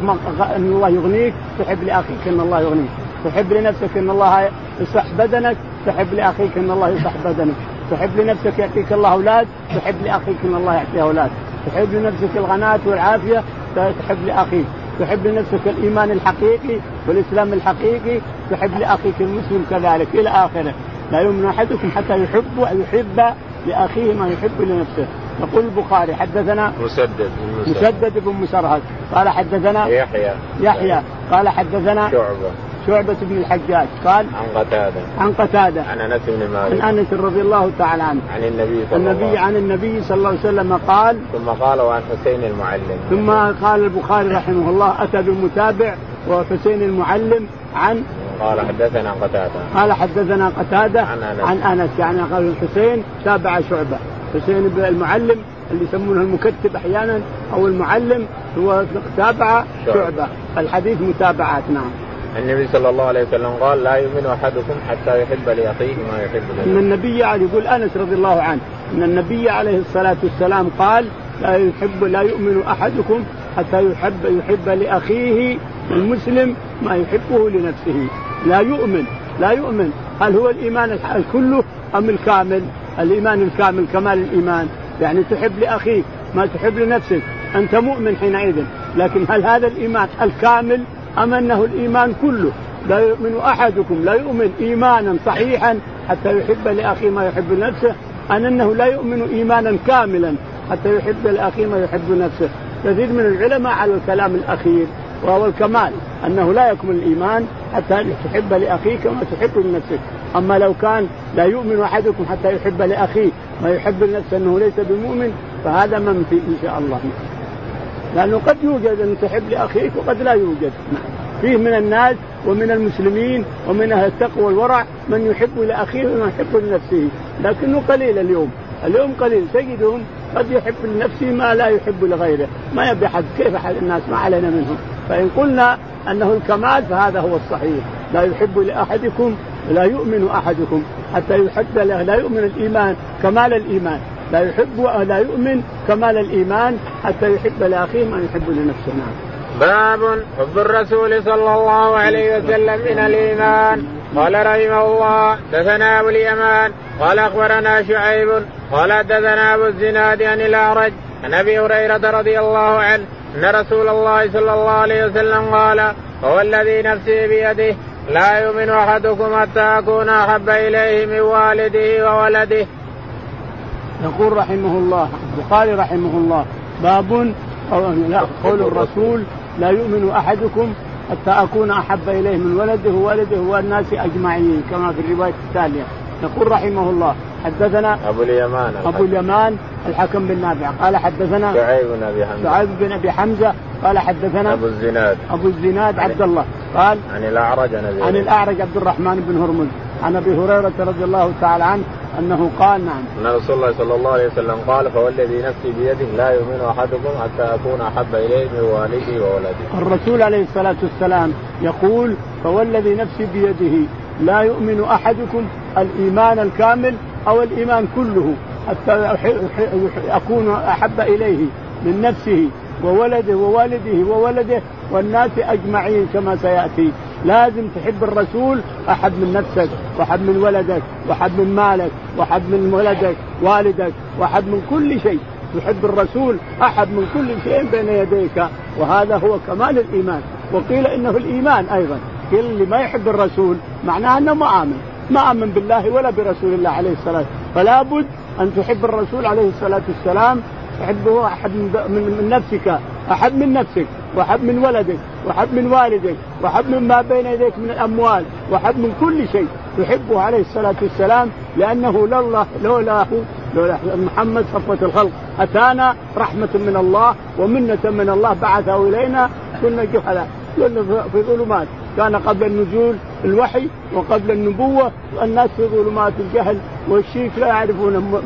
أن الله يغنيك تحب لأخيك أن الله يغنيك. تحب لنفسك إن الله يصح بدنك تحب لأخيك إن الله يصح بدنك. تحب لنفسك يعطيك الله أولاد تحب لأخيك إن الله يعطيه أولاد. تحب لنفسك الغناة والعافية تحب لأخيك. تحب لنفسك الإيمان الحقيقي والإسلام الحقيقي تحب لأخيك المسلم كذلك إلى آخره. لا يؤمن أحدكم حتى يحب ويحب لأخيه ما يحب لنفسه. يقول البخاري حدثنا مسدد مسدد بن مسرهد. قال حدثنا يحيى. يحيى. قال حدثنا شعبة. شعبة بن الحجاج قال عن قتادة. عن قتادة. عن أنس بن مالك. عن أنس رضي الله تعالى عنه. عن النبي صلى النبي الله عن النبي صلى الله عليه وسلم قال ثم قال وعن حسين المعلم. ثم قال البخاري رحمه الله أتى بالمتابع وحسين المعلم عن قال حدثنا قتادة. قال حدثنا قتادة عن أنس. عن أنس. يعني قال الحسين تابع شعبة. حسين المعلم اللي يسمونه المكتب أحيانا أو المعلم هو تابع شعبة. الحديث متابعات نعم. النبي صلى الله عليه وسلم قال لا يؤمن أحدكم حتى يحب لاخيه ما يحب لنفسه. أن النبي عليه يقول أنس رضي الله عنه أن النبي عليه الصلاة والسلام قال لا يحب لا يؤمن أحدكم حتى يحب يحب لأخيه المسلم ما يحبه لنفسه. لا يؤمن لا يؤمن. هل هو الإيمان الكله أم الكامل؟ الإيمان الكامل كمال الإيمان. يعني تحب لأخيك ما تحب لنفسك. أنت مؤمن حينئذ. لكن هل هذا الإيمان الكامل أم أنه الإيمان كله لا يؤمن أحدكم لا يؤمن إيمانا صحيحا حتى يحب لأخيه ما يحب لنفسه ان أنه لا يؤمن إيمانا كاملا حتى يحب لأخيه ما يحب لنفسه. كثير من العلماء على الكلام الأخير وهو الكمال أنه لا يكمل الإيمان حتى تحب لأخيك ما تحب لنفسك. أما لو كان لا يؤمن أحدكم حتى يحب لأخيه ما يحب لنفسه أنه ليس بمؤمن فهذا منفي إن شاء الله. لأنه قد يوجد أن تحب لأخيك وقد لا يوجد. فيه من الناس ومن المسلمين ومن أهل التقوى والورع من يحب لأخيه ومن يحب لنفسه. لكنه قليل اليوم. اليوم قليل. تجدهم قد يحب لنفسه ما لا يحب لغيره. ما يبي حد كيف أحد الناس؟ ما علينا منهم. فإن قلنا أنه الكمال فهذا هو الصحيح. لا يحب لأحدكم لا يؤمن أحدكم. حتى يحب لا يؤمن الإيمان. كمال الإيمان. لا يحب لا يؤمن كمال الإيمان حتى يحب لاخيه ما يحب لنفسه نعم. باب حب الرسول صلى الله عليه وسلم من الإيمان قال رحمه الله دثنا أبو اليمان قال أخبرنا شعيب قال دثنا أبو الزناد عن الأعرج عن أبي هريرة رضي الله عنه أن رسول الله صلى الله عليه وسلم قال هو الذي نفسي بيده لا يؤمن أحدكم حتى أكون أحب إليه من والده وولده. يقول رحمه الله البخاري رحمه الله باب قول الرسول لا يؤمن أحدكم حتى أكون أحب إليه من ولده وولده والناس أجمعين كما في الرواية التاليه يقول رحمه الله حدثنا أبو اليمان أبو اليمان الحكم بن نافع. قال حدثنا شعيب بن أبي حمزة. شعيب بن أبي حمزة. قال حدثنا أبو الزناد. أبو الزناد عبد الله. قال عن الأعرج عن الأعرج عبد الرحمن بن هرمز. عن أبي هريرة رضي الله تعالى عنه أنه قال نعم أن رسول الله صلى الله عليه وسلم قال فوالذي نفسي بيده لا يؤمن أحدكم حتى أكون أحب إليه من والده وولده. الرسول عليه الصلاة والسلام يقول فوالذي نفسي بيده لا يؤمن أحدكم الإيمان الكامل أو الإيمان كله حتى أكون أحب إليه من نفسه وولده ووالده وولده والناس أجمعين كما سيأتي. لازم تحب الرسول احد من نفسك واحد من ولدك واحد من مالك واحد من ولدك والدك واحد من كل شيء. تحب الرسول احد من كل شيء بين يديك. وهذا هو كمال الإيمان. وقيل إنه الإيمان أيضا. قيل اللي ما يحب الرسول معناه أنه ما آمن. ما آمن بالله ولا برسول الله عليه الصلاة فلا بد أن تحب الرسول عليه الصلاة والسلام تحبه احد من, من نفسك. أحب من نفسك. وأحب من ولدك. وأحب من والدك. وأحب مما بين يديك من الأموال. وأحب من كل شيء. تحبه عليه الصلاة والسلام لأنه لولا لولاه لولا محمد صفوة الخلق. أتانا رحمة من الله ومنة من الله بعثه إلينا كنا جهلاء. كنا في ظلمات. كان قبل النزول الوحي وقبل النبوة الناس في ظلمات الجهل والشيك لا يعرفون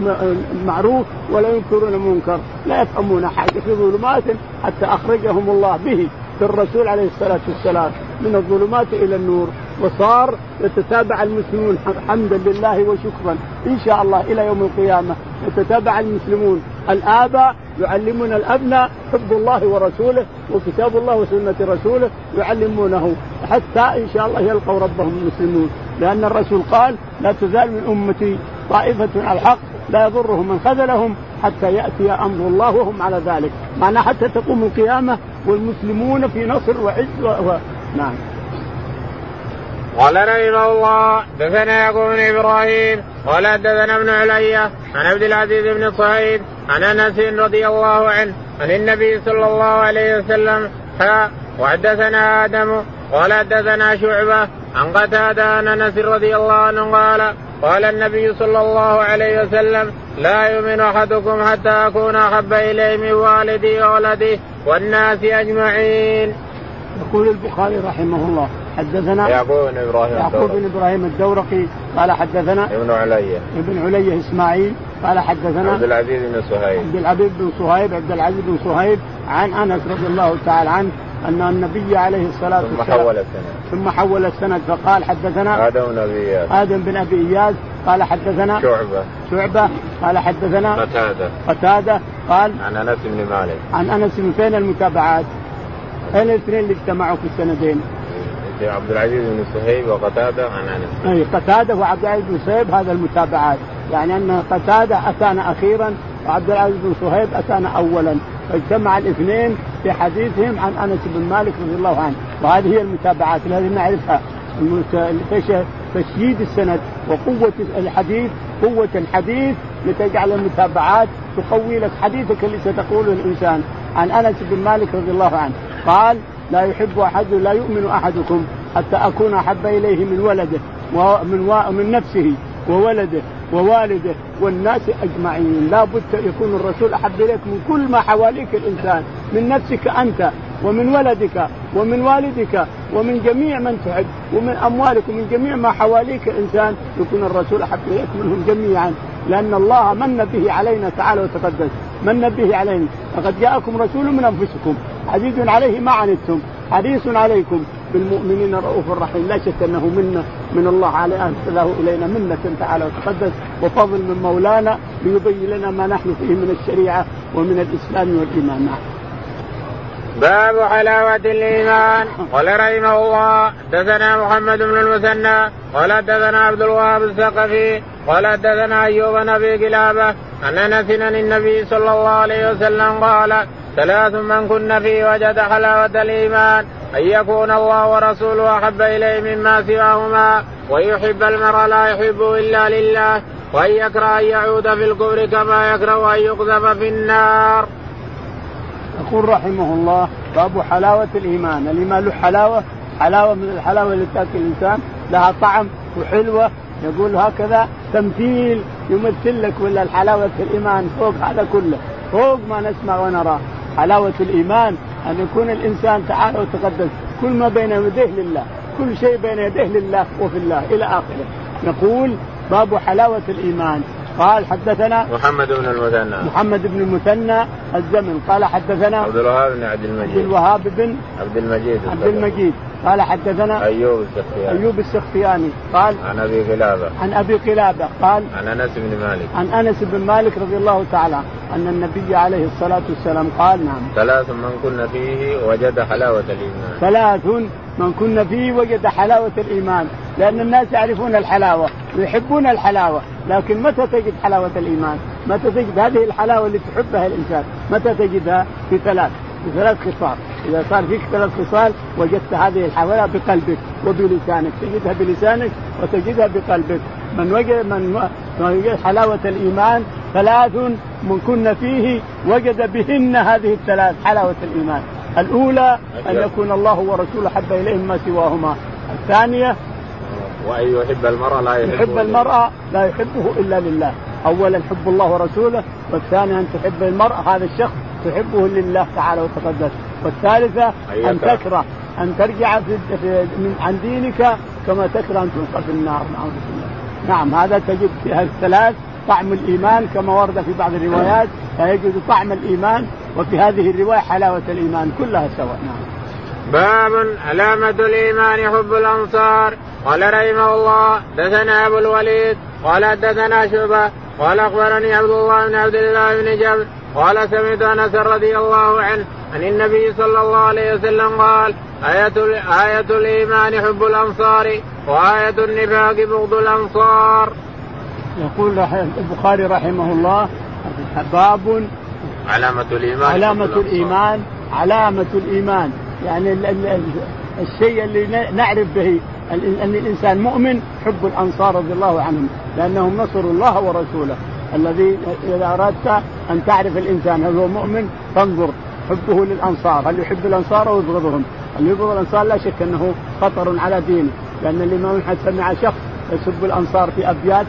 المعروف ولا ينكرون المنكر لا يفهمون حاجة في ظلمات حتى أخرجهم الله به بالرسول عليه الصلاة والسلام من الظلمات إلى النور. وصار يتتابع المسلمون. حمدا لله وشكرا. إن شاء الله إلى يوم القيامة يتتابع المسلمون. الآباء يعلمون الأبناء حب الله ورسوله وكتاب الله وسنة رسوله يعلمونه. حتى إن شاء الله يلقوا ربهم المسلمون. لأن الرسول قال لا تزال من أمتي طائفة على الحق لا يضرهم من خذلهم حتى يأتي أمر الله وهم على ذلك. معناه حتى تقوم القيامة والمسلمون في نصر وعز و... نعم. قال رحمه الله دثنا يعقوب بن إبراهيم قال حدثنا ابن عليا عن عبد العزيز بن صهيب عن أنس رضي الله عنه عن النبي صلى الله عليه وسلم ها وحدثنا آدم قال حدثنا شعبة عن قتادة عن أنس رضي الله عنه قال قال النبي صلى الله عليه وسلم لا يؤمن أحدكم حتى أكون أحب إليه من والدي وولدي والناس أجمعين. يقول البخاري رحمه الله حدثنا يعقوب بن إبراهيم يعقوب بن إبراهيم الدورقي قال حدثنا ابن علي. ابن علي إسماعيل قال حدثنا عبد العزيز بن صهيب. عبد العزيز بن صهيب عبد العزيز بن صهيب عن أنس رضي الله تعالى عنه أن النبي عليه الصلاة والسلام ثم حول السند. ثم حول السند فقال حدثنا آدم بن أبي إياس. آدم بن أبي إياس قال حدثنا شعبة. شعبة قال حدثنا قتادة. قتادة قال عن أنس بن مالك. عن أنس من فين المتابعات؟ اين الاثنين اللي اجتمعوا في السندين؟ عبد العزيز بن صهيب وقتاده عن أنس. أي قتاده وعبد العزيز بن صهيب هذا المتابعات، يعني أن قتاده أتانا أخيرا وعبد العزيز بن صهيب أتانا اولا، فاجتمع الاثنين في حديثهم عن أنس بن مالك رضي الله عنه، وهذه هي المتابعات التي نعرفها. تشييد السند وقوة الحديث قوة الحديث لتجعل المتابعات تقوي لك حديثك اللي ستقوله الإنسان. عن أنس بن مالك رضي الله عنه. قال لا يحب أحد لا يؤمن أحدكم حتى أكون أحب إليه من ولده ومن و... من نفسه وولده ووالده والناس أجمعين. لا بد يكون الرسول أحب إليك من كل ما حواليك الإنسان من نفسك أنت ومن ولدك ومن والدك ومن جميع من تحب ومن أموالك ومن جميع ما حواليك الإنسان يكون الرسول أحب إليك منهم جميعا. لأن الله من به علينا تعالى وتقدس من به علينا. لقد جاءكم رسول من أنفسكم. عزيز عليه ما عنتم. حريص عليكم بالمؤمنين رؤوف رحيم. لا شك أنه منا من الله على أرسله إلينا منة تعالى وتقدس. وفضل من مولانا ليبين لنا ما نحن فيه من الشريعة ومن الإسلام والإيمان. باب حلاوة الإيمان. قال رحمه الله حدثنا محمد بن المثنى قال حدثنا عبد الوهاب الثقفي قال حدثنا أيوب بن أبي قلابة أن أنس النبي صلى الله عليه وسلم قال ثلاث من كن فيه وجد حلاوة الإيمان أن يكون الله ورسوله أحب إليه مما سواهما ويحب المرء لا يحبه إلا لله وأن يكره أن يعود في الكفر كما يكره أن يقذف في النار. يقول رحمه الله باب حلاوة الإيمان، الإيمان له حلاوة، حلاوة من الحلاوة اللي تأكل الإنسان لها طعم وحلوة. يقول هكذا تمثيل يمثل لك ولا الحلاوة الإيمان فوق هذا كله، فوق ما نسمع ونرى، حلاوة الإيمان أن يكون الإنسان تعالى وتقدس. كل ما بين يديه لله كل شيء بين يديه لله وفي الله إلى آخره. نقول باب حلاوة الإيمان. قال حدثنا محمد بن المثنى. محمد بن المثنى الزمن. قال حدثنا عبد الوهاب بن عبد المجيد. عبد الوهاب بن عبد المجيد عبد المجيد. قال حدثنا أيوب السختياني. أيوب السختياني. قال عن أبي قلابة. عن أبي قلابة. قال عن أنس بن مالك. عن أنس بن مالك رضي الله تعالى أن النبي عليه الصلاة والسلام قال نعم. ثلاث من كن فيه وجد حلاوة الإيمان. ثلاث من كن فيه وجد حلاوة الإيمان. لأن الناس يعرفون الحلاوة ويحبون الحلاوة. لكن متى تجد حلاوة الإيمان؟ متى تجد هذه الحلاوة اللي تحبها الإنسان؟ متى تجدها؟ في ثلاث في ثلاث خصال إذا صار فيك ثلاث خصال وجدت هذه الحلاوة بقلبك وبلسانك تجدها بلسانك وتجدها بقلبك من وجد من وجد حلاوة الإيمان ثلاث من كن فيه وجد بهن هذه الثلاث حلاوة الإيمان الأولى أن يكون الله ورسوله حب إليهم ما سواهما الثانية وأن يحب المرأة لا يحبه يحب المرأة لا يحبه إلا لله. أولا حب الله ورسوله والثاني أن تحب المرأة هذا الشخص تحبه لله تعالى وتقدس. والثالثة أن تكره أن ترجع في من عن دينك كما تكره أن تلقى في النار. نعوذ بالله. نعم هذا تجد في هذه الثلاث طعم الإيمان كما ورد في بعض الروايات. فيجد طعم الإيمان وفي هذه الرواية حلاوة الإيمان كلها سواء. نعم. باب علامة الإيمان حب الأنصار. قال رحمه الله دثنا أبو الوليد قال دثنا شعبة قال أخبرني عبد الله بن عبد الله بن جبر قال سمعت أنس رضي الله عنه عن النبي صلى الله عليه وسلم قال آية آية الإيمان حب الأنصار وآية النفاق بغض الأنصار. يقول البخاري رحمه الله باب علامة الإيمان علامة الإيمان علامة الإيمان. يعني الشيء اللي نعرف به أن الإنسان مؤمن حب الأنصار رضي الله عنهم لأنهم نصروا الله ورسوله. الذي إذا أردت أن تعرف الإنسان هل هو مؤمن فانظر حبه للأنصار. هل يحب الأنصار أو يبغضهم؟ اللي يبغض الأنصار لا شك أنه خطر على دينه لأن الإمام أحمد سمع شخص يسب الأنصار في أبيات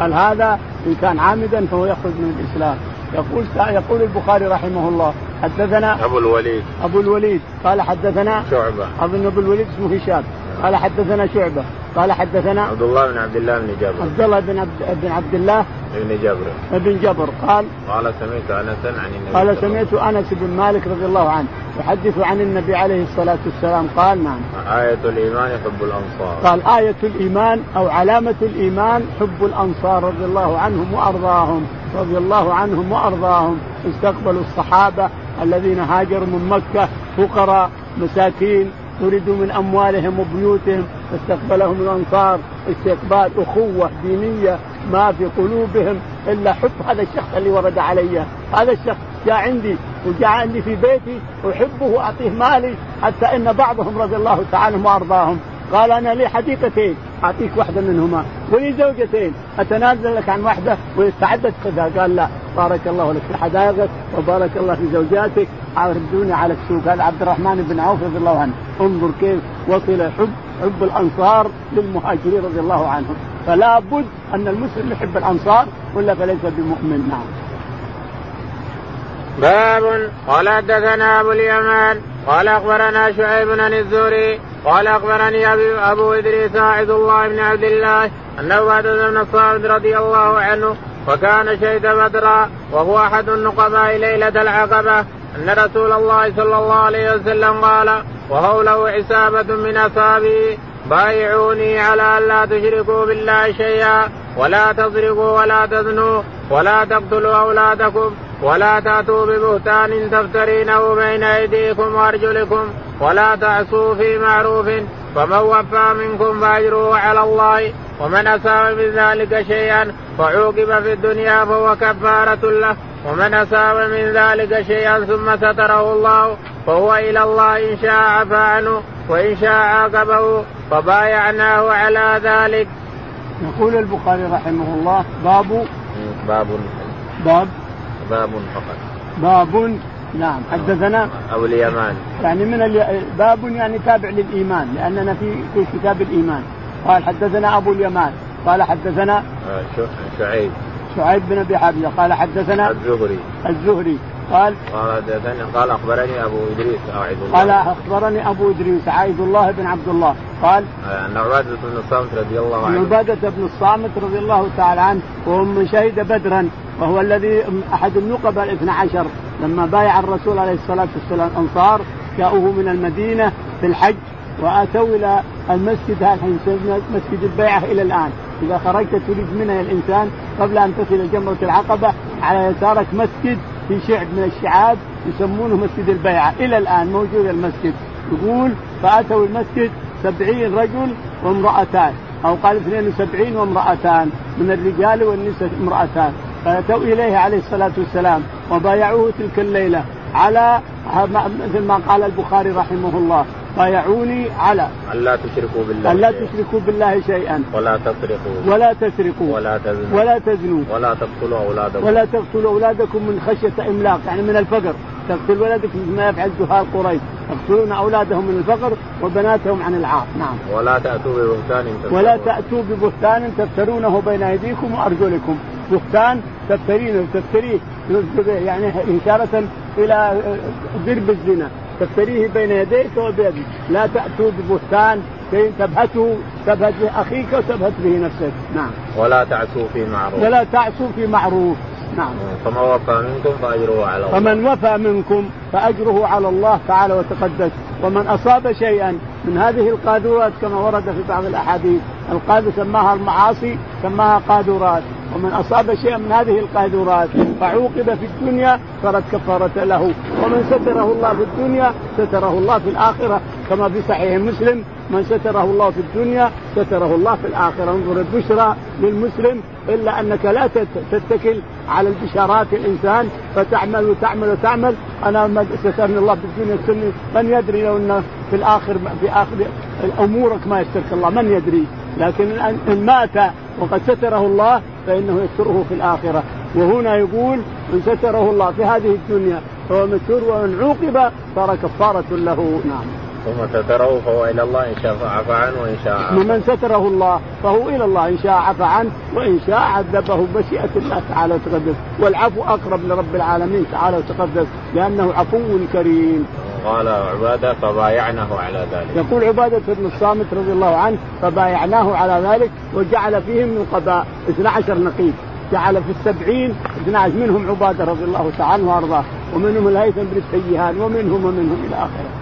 قال هذا إن كان عامدا فهو يخرج من الإسلام. يقول يقول البخاري رحمه الله حدثنا أبو الوليد. أبو الوليد. قال حدثنا شعبة. اظن أبو الوليد اسمه هشام. قال حدثنا شعبة. قال حدثنا عبد الله بن عبد الله بن جابر. عبد الله بن عبد, بن عبد الله بن جبر بن جبر قال قال سمعت أنسا عن النبي قال سمعت أنس بن مالك رضي الله عنه يحدث عن النبي عليه الصلاة والسلام. قال نعم. آية الإيمان حب الأنصار. قال آية الإيمان أو علامة الإيمان حب الأنصار رضي الله عنهم وأرضاهم. رضي الله عنهم وأرضاهم. استقبلوا الصحابة الذين هاجروا من مكة فقراء مساكين طردوا من أموالهم وبيوتهم فاستقبلهم الأنصار استقبال أخوة دينية ما في قلوبهم إلا حب. هذا الشخص اللي ورد علي هذا الشخص جاء عندي وجاء عندي في بيتي أحبه وأعطيه مالي حتى إن بعضهم رضي الله تعالى وأرضاهم. قال أنا لي حديقتين أعطيك واحدة منهما ولي زوجتين أتنازل لك عن واحدة واستعدت خذها قال لا بارك الله لك في حدائقك وبارك الله في زوجاتك ردوني على السوق. هذا عبد الرحمن بن عوف رضي الله عنه. انظر كيف وصل حب حب الأنصار للمهاجرين رضي الله عنهم. فلا بد أن المسلم يحب الأنصار ولا فليس بمؤمن. نعم. باب قال حدثنا أبو اليمان. قال أخبرنا شعيب بن الزهري قال أخبرني ابي أبو إدريس عبد الله بن عبد الله أنه حدث بن الصامت رضي الله عنه وكان شهد بدرا وهو أحد النقباء ليلة العقبة أن رسول الله صلى الله عليه وسلم قال وهوله عسابه من اصحابه بايعوني على أن لا تشركوا بالله شيئا ولا تسرقوا ولا تزنوا ولا تقتلوا أولادكم. ولا تأتوا ببهتان تفترينه بين أيديكم وأرجلكم ولا تعصوا في معروف فمن وفى منكم فأجره على الله ومن اساء من ذلك شيئا فعوقب في الدنيا فهو كفارة له ومن اساء من ذلك شيئا ثم ستره الله فهو إلى الله إن شاء عفى عنه وإن شاء عاقبه فبايعناه على ذلك. يقول البخاري رحمه الله باب باب باب باب فقط. باب نعم حدثنا ابو اليمان. يعني من الي... باب يعني تابع للإيمان لأننا في في كتاب الإيمان. قال حدثنا أبو اليمان قال حدثنا آه، شعيب. شعيب بن أبي حبيبة قال حدثنا الزهري. الزهري قال قال حدثنا قال أخبرني أبو إدريس عبد الله. قال أخبرني أبو إدريس عايد الله بن عبد الله. قال أن عبادة بن الصامت رضي الله عنه. عبادة بن الصامت رضي الله تعالى عنه وهو من شهد بدرا وهو الذي أحد النقباء الاثنى عشر لما بايع الرسول عليه الصلاة والسلام الأنصار جاءوه من المدينة في الحج وآتوا إلى المسجد هذا مسجد البيعة إلى الآن. إذا خرجت تريد منها الإنسان قبل أن تصل جمرة العقبة على يسارك مسجد في شعب من الشعاب يسمونه مسجد البيعة. إلى الآن موجود المسجد. يقول فآتوا المسجد سبعين رجل وامرأتان أو قال 72 وامرأتان من الرجال والنساء امرأتان. فأتوا إليه عليه الصلاة والسلام وبايعوه تلك الليلة على مثل ما قال البخاري رحمه الله. بايعوني على ألا تشركوا بالله ألا تشركوا بالله شيئا. ولا تسرقوا ولا تسرقوا. ولا تزنوا. ولا تزنوا. ولا تقتلوا أولادكم. ولا تقتلوا أولادكم من خشية إملاق يعني من الفقر. تقتل ولدك مثل ما يفعل جهال قريش. يقتلون أولادهم من الفقر وبناتهم عن العار. نعم. ولا تأتوا ببهتان ولا تأتوا ببهتان تفترونه بين أيديكم وأرجلكم. بهتان تفترينه تفتريه يعني إشارة إلى درب الزنا. تفتريه بين يديك وبيدك لا تأتوا ببهتان تبهته تبهت به اخيك وتبهت به نفسك. نعم. ولا تعصوا في معروف. ولا تعصوا في معروف. نعم. فمن وفى منكم فأجره على الله. فمن وفى منكم فأجره على الله تعالى وتقدس. ومن أصاب شيئا من هذه القادورات كما ورد في بعض الأحاديث القادر سماها المعاصي سماها قادورات ومن أصاب شيئا من هذه القادورات فعوقب في الدنيا صارت كفارة له. ومن ستره الله في الدنيا ستره الله في الآخرة. كما في صحيح مسلم من ستره الله في الدنيا ستره الله في الآخرة. انظر البشرى للمسلم إلا أنك لا تتكل على البشارات الإنسان فتعمل وتعمل وتعمل. أنا سترني الله في الدنيا السني من يدري لو انه في الآخر في آخر أمورك ما يسترك الله؟ من يدري؟ لكن ان مات وقد ستره الله فإنه يستره في الآخرة. وهنا يقول من ستره الله في هذه الدنيا فهو مستور ومن عوقب صار كفارة له. نعم. ثم ستره فهو إلى الله إن شاء عفى عنه وإن شاء عفى ومن ستره الله فهو إلى الله إن شاء عفى عنه وإن شاء عذبه بشيئة الله تعالى وتقدس والعفو أقرب لرب العالمين تعالى وتقدس لأنه عفو كريم. قال عبادة فبايعناه على ذلك. يقول عبادة بن الصامت رضي الله عنه فبايعناه على ذلك وجعل فيهم نقباء 12 نقيب جعل في السبعين 12 منهم عبادة رضي الله تعالى عنه وأرضاه ومنهم الهيثم بن السيهان ومنهم ومنهم إلى آخره.